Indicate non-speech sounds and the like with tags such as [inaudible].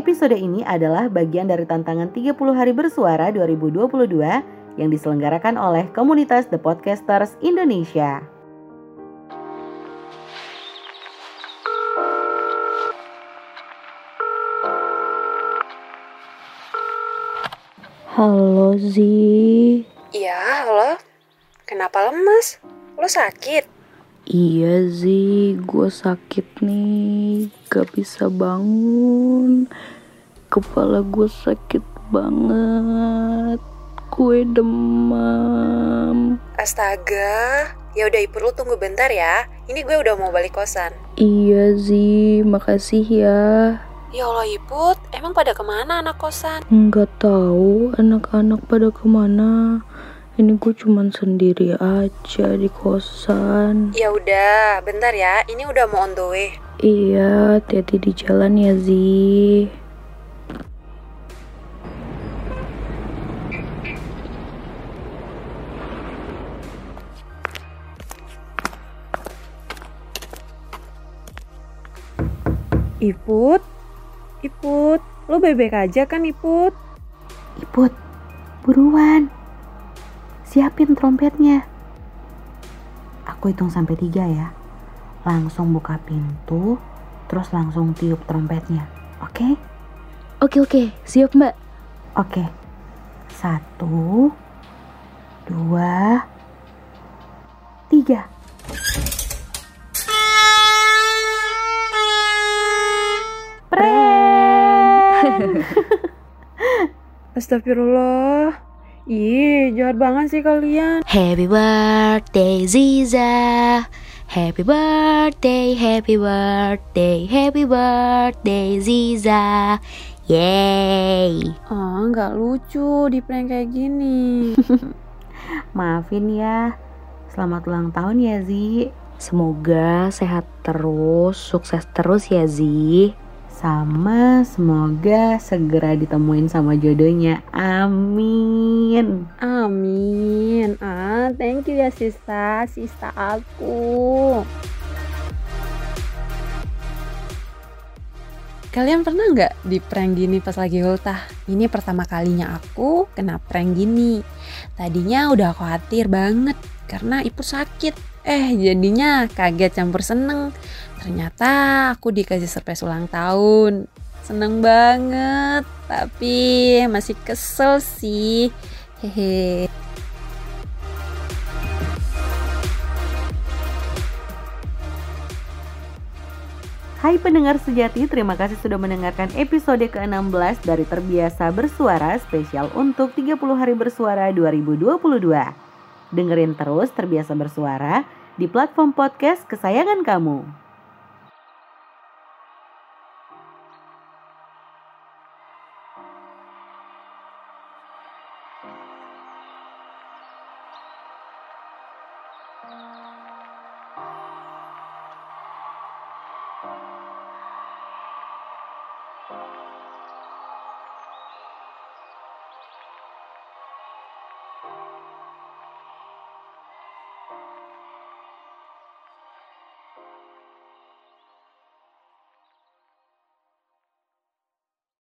Episode ini adalah bagian dari tantangan 30 hari bersuara 2022 yang diselenggarakan oleh komunitas The Podcasters Indonesia. Halo Zi Iya, halo. Kenapa lemes? Lo sakit? Iya Zi, gue sakit nih Gak bisa bangun Kepala gue sakit banget Gue demam Astaga. Ya udah Ipur lo tunggu bentar ya. Ini gue udah mau balik kosan. Iya Zi, makasih ya Ya Allah Iput, emang pada ke mana anak kosan? Nggak tahu anak-anak pada ke mana Ini gue cuman sendiri aja di kosan Ya udah, bentar ya. Ini udah mau on the way. Iya, hati-hati di jalan ya Zi Iput, Iput, lo bebek aja kan Iput? Iput, buruan. Siapin trompetnya. Aku hitung sampai tiga ya. Langsung buka pintu, terus langsung tiup trompetnya. Oke? Oke oke, siap mbak Oke. Satu, dua, tiga. [laughs] Astagfirullah. Ih, jahat banget sih kalian. Happy birthday Ziza Happy birthday, happy birthday, happy birthday Ziza Yay Ah, nggak lucu di prank kayak gini. [laughs] Maafin ya. Selamat ulang tahun ya, Zi. Semoga sehat terus, sukses terus ya Zi Sama semoga segera ditemuin sama jodohnya. Amin. Amin. Ah, thank you ya sista, sista aku. Kalian pernah nggak di prank gini pas lagi ultah? Ini pertama kalinya aku kena prank gini. Tadinya udah khawatir banget karena ibu sakit. Eh jadinya kaget campur seneng. Ternyata aku dikasih surprise ulang tahun. Seneng banget, tapi masih kesel sih. Hehe. Hai pendengar sejati, terima kasih sudah mendengarkan episode ke-16 dari Terbiasa Bersuara spesial untuk 30 hari bersuara 2022. Dengerin terus Terbiasa Bersuara di platform podcast kesayangan kamu. you